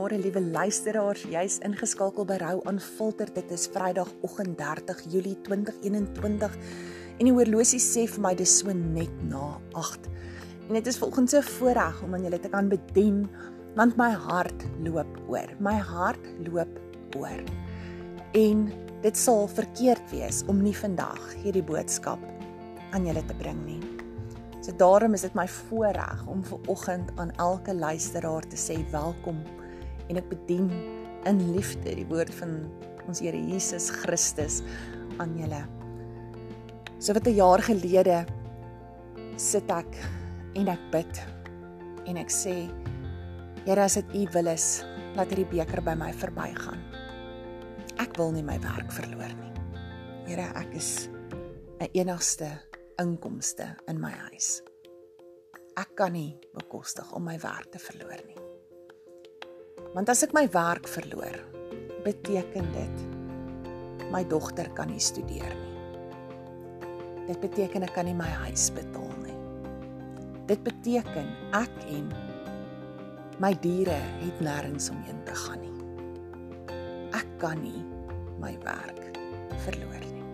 Goeiemôre liewe luisteraars. Jy's ingeskakel by Rou aanfilter. Dit is Vrydagoggend 30 Julie 2021 en die horlosie sê vir my dis so net na 8. En dit is volgens 'n voorreg om aan julle te kan bedien want my hart loop oor. My hart loop oor. En dit sal verkeerd wees om nie vandag hierdie boodskap aan julle te bring nie. So daarom is dit my voorreg om ver oggend aan elke luisteraar te sê welkom en ek bedien in liefde die woord van ons Here Jesus Christus aan julle. So wat 'n jaar gelede sit ek en ek bid en ek sê Here as dit U wil is, laat hierdie beker by my verbygaan. Ek wil nie my werk verloor nie. Here, ek is 'n enigste inkomste in my huis. Ek kan nie bekostig om my werk te verloor nie. Want as ek my werk verloor, beteken dit my dogter kan nie studeer nie. Dit beteken ek kan nie my huis betaal nie. Dit beteken ek en my diere het nêrens om heen te gaan nie. Ek kan nie my werk verloor nie.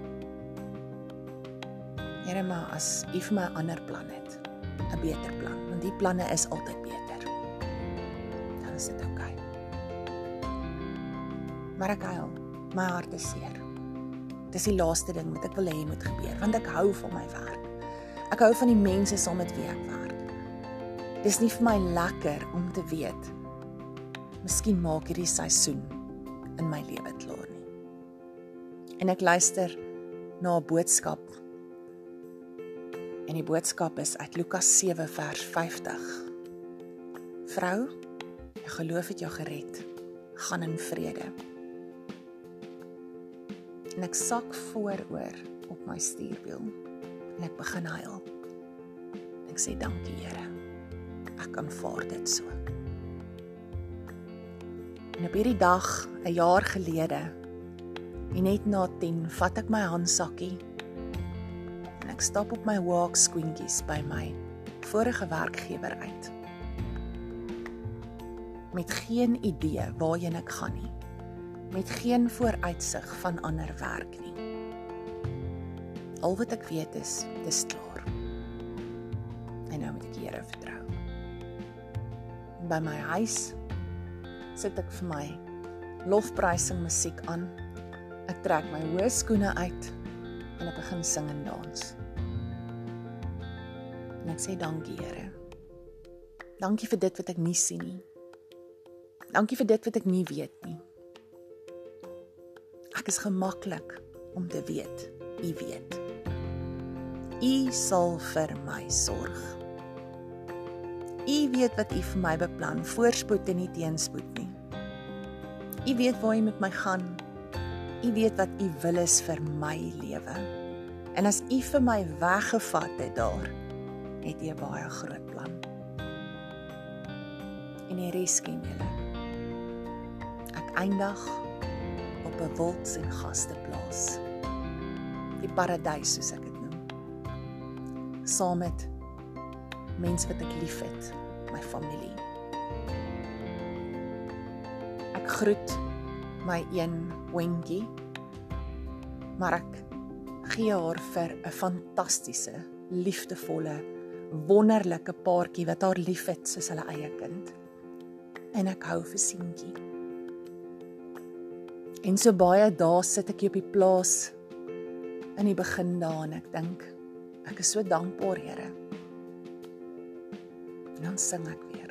Here maar as U vir my 'n ander plan het, 'n beter plan, want die planne is altyd beter. Dan is dit oukei. Okay. Maar ek huil, my hart is seer. Dis die laaste ding wat ek wil hê moet gebeur, want ek hou van my werk. Ek hou van die mense saam met wie ek werk. Dis nie vir my lekker om te weet miskien maak hierdie seisoen in my lewe klaar nie. En ek luister na 'n boodskap En die boodskap is uit Lukas 7 vers 50. Vrou, jy geloof het jou gered. Gaan in vrede. En ek sak vooroor op my stuurwiel en ek begin huil. Ek sê dankie Here. Ek kan vaar dit so. En op hierdie dag 'n jaar gelede, net na 10, vat ek my handsakkie ek stap op my walk skoentjies by my vorige werkgewer uit. Met geen idee waarheen ek gaan nie. Met geen vooruitsig van ander werk nie. Al wat ek weet is, dis klaar. En nou moet ek Here vertrou. By my huis sit ek vir my lofprysing musiek aan. Ek trek my hoë skoene uit en ek begin sing en dans. En ek sê dankie, Here. Dankie vir dit wat ek nie sien nie. Dankie vir dit wat ek nie weet nie. Ek is gemaklik om te weet U weet. U sal vir my sorg. U weet wat U vir my beplan, voorspoed en nie teenspoed nie. U weet waar U met my gaan. U weet wat U wil is vir my lewe. En as U vir my weggevat het daar, het jy 'n baie groot plan. En die res ken julle. Ek eindig op 'n wilds en gasteplaas. Die paradys soos ek dit noem. Saam met mense wat ek liefhet, my familie. Ek groet my een wendjie. Maar ek gee haar vir 'n fantastiese, liefdevolle wonderlike paartjie wat haar liefhet soos hulle eie kind. En ek hou vir Sientjie. En so baie dae sit ek hier op die plaas in die begin daar en ek dink ek is so dankbaar, Here. En dan sing ek weer.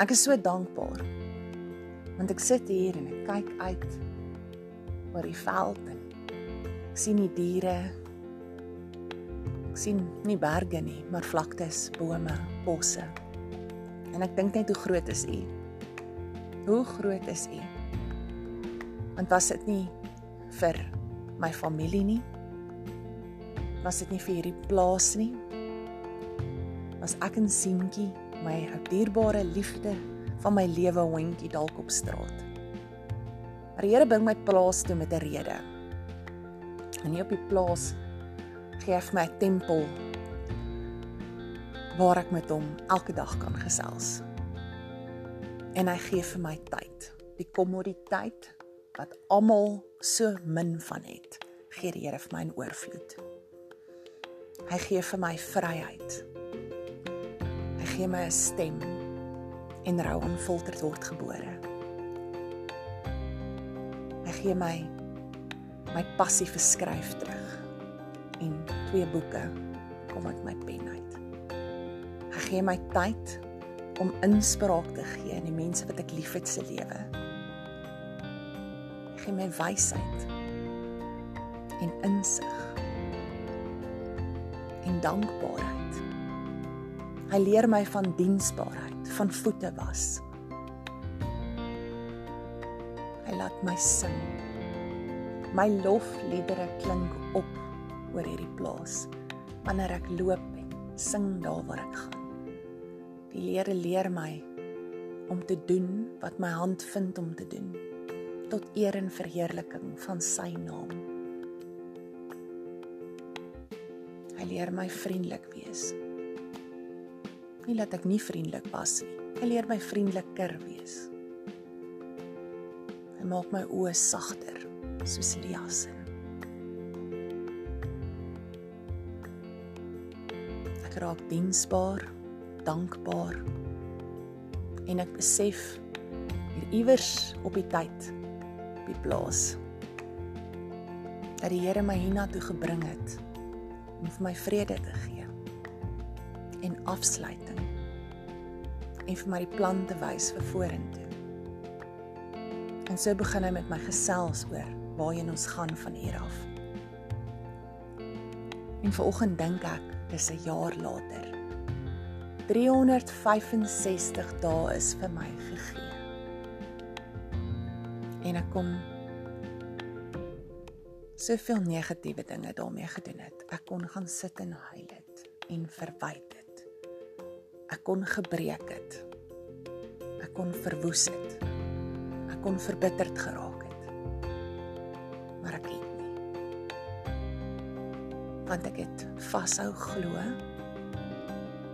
Ek is so dankbaar. Want ek sit hier en ek kyk uit oor die veld en ek sien die diere Ek sien nie berge nie, maar vlaktes, bome, bosse. En ek dink net hoe groot is U? Hoe groot is U? Want was dit nie vir my familie nie? Was dit nie vir hierdie plaas nie? Was ek 'n seentjie, my dierbare liefde van my lewe hondjie dalk op straat? Maar die Here bring my plaas toe met 'n rede. En nie op die plaas gee vir my 'n tempel waar ek met hom elke dag kan gesels. En hy gee vir my tyd. Die kommoditeit wat almal so min van het, gee die Here vir my in oorvloed. Hy gee vir my vryheid. Hy gee my 'n stem en rou onfilterd word gebore. Hy gee my my passie vir skryf terug en twee boeke kom uit my pen uit. Hy gee my tyd om inspraak te gee in die mense wat ek liefhet se lewe. Gee my wysheid en insig en dankbaarheid. Hy leer my van diensbaarheid, van voete was. Hy laat my sing. My lofliedere klink op oor hierdie plaas wanneer ek loop en sing daar waar ek gaan. Die Here leer my om te doen wat my hand vind om te doen tot eer en verheerliking van sy naam. Hy leer my vriendelik wees. Nie dat ek nie vriendelik was nie. Hy leer my vriendeliker wees. Hy maak my oë sagter soos Lia se. Ek raak diensbaar, dankbaar en ek besef hier iewers op die tyd die plaas dat die Here my hiernatoe gebring het om vir my vrede te gee en afsluiting en vir my die plan te wys vir vorentoe. En so begin hy met my gesels oor waarheen ons gaan van hier af. En vanoggend dink ek dis 'n jaar later. 365 dae is vir my gegee. En ek kom soveel negatiewe dinge daarmee gedoen het. Ek kon gaan sit en huil het en verwyd het. Ek kon gebreek het. Ek kon verwoes het. Ek kon verbitterd geraak het. Maar ek het nie. Want ek het vashou glo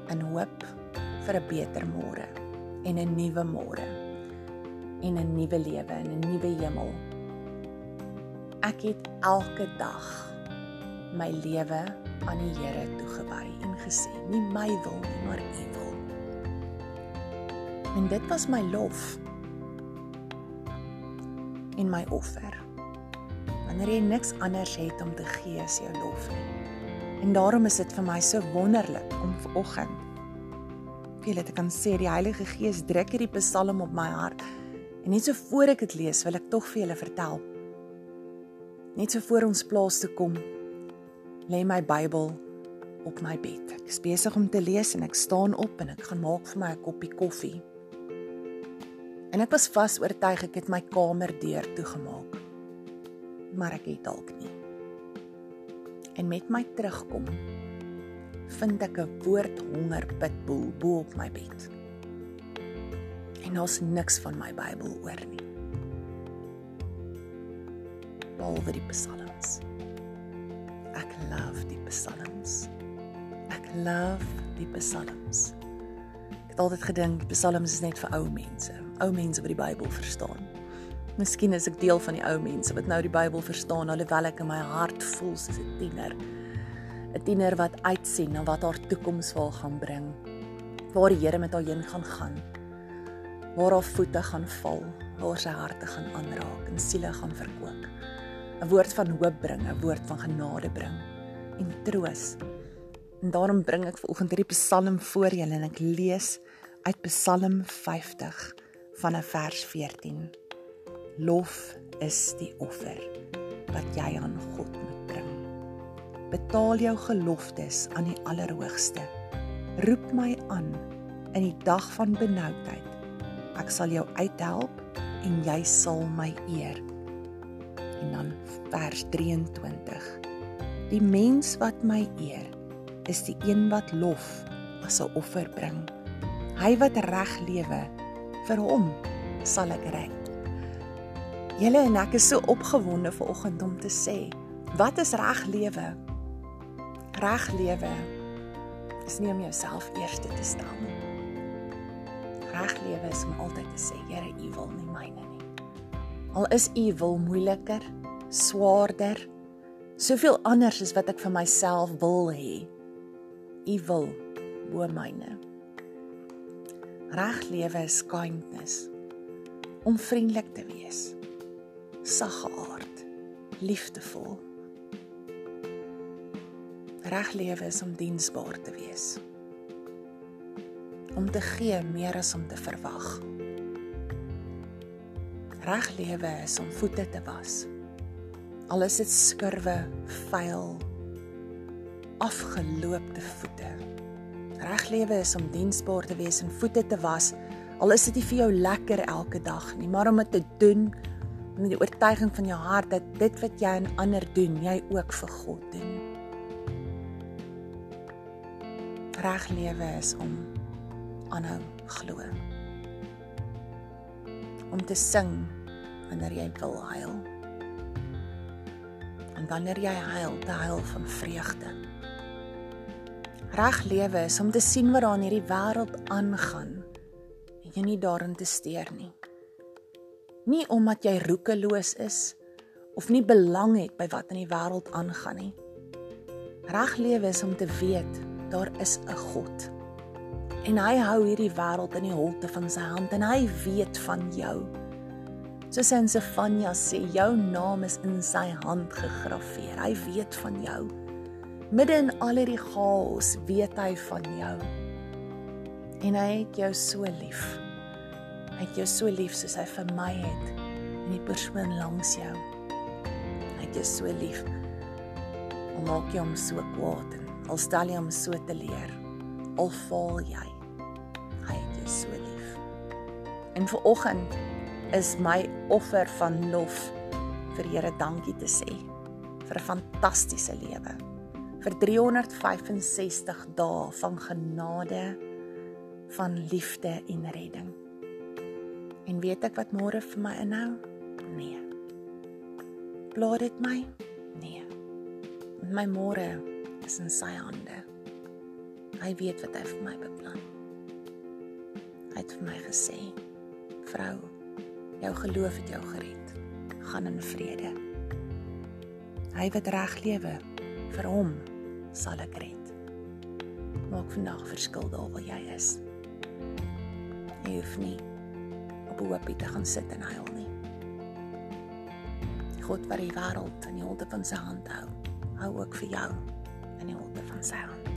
in hoop vir 'n beter môre en 'n nuwe môre en 'n nuwe lewe en 'n nuwe hemel. Ek het elke dag my lewe aan die Here toegewy en gesê, nie my wil nie, maar U wil. En dit was my lof en my offer. Wanneer jy niks anders het om te gee as jou lof nie. En daarom is dit vir my so wonderlik om vanoggend vir julle te kan sê die Heilige Gees druk hierdie Psalm op my hart. En net so voor ek dit lees, wil ek tog vir julle vertel. Net so voor ons plaas toe kom, lê my Bybel op my bed. Ek is besig om te lees en ek staan op en ek gaan maak vir my 'n koppie koffie. En ek was vas oortuig ek het my kamer deur toegemaak. Maar ek het dalk nie. En met my terugkom vind ek 'n woordhonger pitbull bo op my bed. En daar's niks van my Bybel oor nie. Behalwe die psalms. Ek love die psalms. Ek love die psalms. Ek het altyd gedink psalms is net vir ou mense, ou mense wat die Bybel verstaan. Miskien is ek deel van die ou mense wat nou die Bybel verstaan alhoewel ek in my hart voel soos 'n tiener. 'n Tiener wat uitsien na wat haar toekoms wil gaan bring. Waar die Here met haar heen gaan gaan. Waar haar voete gaan val, waar sy harte gaan aanraak en siele gaan verkoop. 'n Woord van hoop bring, 'n woord van genade bring en troos. En daarom bring ek vanoggend hierdie Psalm voor julle en ek lees uit Psalm 50 van vers 14. Lof is die offer wat jy aan God moet bring. Betaal jou geloftes aan die Allerhoogste. Roep my aan in die dag van benoudheid. Ek sal jou uithelp en jy sal my eer. En dan vers 23. Die mens wat my eer, is die een wat lof as 'n offer bring. Hy wat reg lewe, vir hom sal ek red. Julle en ek is so opgewonde vanoggend om te sê, wat is reg lewe? Reg lewe is nie om jouself eerste te stel nie. Reg lewe is om altyd te sê, Here, U wil nie myne nie. Al is U wil moeiliker, swaarder, soveel anders as wat ek vir myself wil hê. U wil bo myne. Reg lewe is kindness. Om vriendelik te wees. Saggeaard, liefdevol. Reg lewe is om diensbaar te wees om te gee meer as om te verwag. Reg lewe is om voete te was. Al is dit skurwe, vuil, afgeloopte voete. Reg lewe is om diensbaar te wees en voete te was. Al is dit nie vir jou lekker elke dag nie, maar om dit te doen met die oortuiging van jou hart dat dit wat jy aan ander doen, jy ook vir God doen. Reg lewe is om aanhou glo. Om te sing wanneer jy wil huil. En wanneer jy huil, te huil van vreugde. Reg lewe is om te sien wat daar in hierdie wêreld aangaan en jy nie daarin te steur nie. Nie omdat jy roekeloos is of nie belang het by wat in die wêreld aangaan nie. Reg lewe is om te weet daar is 'n God en hy hou hierdie wêreld in die holte van sy hand en hy weet van jou. Soos in Sefanja sê, jou naam is in sy hand gegraveer. Hy weet van jou. Midde in al hierdie chaos weet hy van jou. En hy het jou so lief. Hy het jou so lief soos hy vir my het en die persoon langs jou. Hy het jou so lief. Al maak jy hom so kwaad en al stel jy hom so te leer. Al faal jy so lief. En vir oggend is my offer van lof vir Here dankie te sê vir 'n fantastiese lewe. Vir 365 dae van genade, van liefde en redding. En weet ek wat môre vir my inhou? Nee. Plaat dit my? Nee. My môre is in sy hande. Hy weet wat hy vir my beplan het. Hy het vir my gesê: "Vrou, jou geloof het jou gered. Gaan in vrede." Hy wat reg lewe, vir hom sal ek red. Maak vandag verskil daar waar jy is. Jy hoef nie op 'n hoopie te gaan sit en huil nie. God wat die wêreld in die holte van sy hand hou, hou ook vir jou in die holte van sy hand.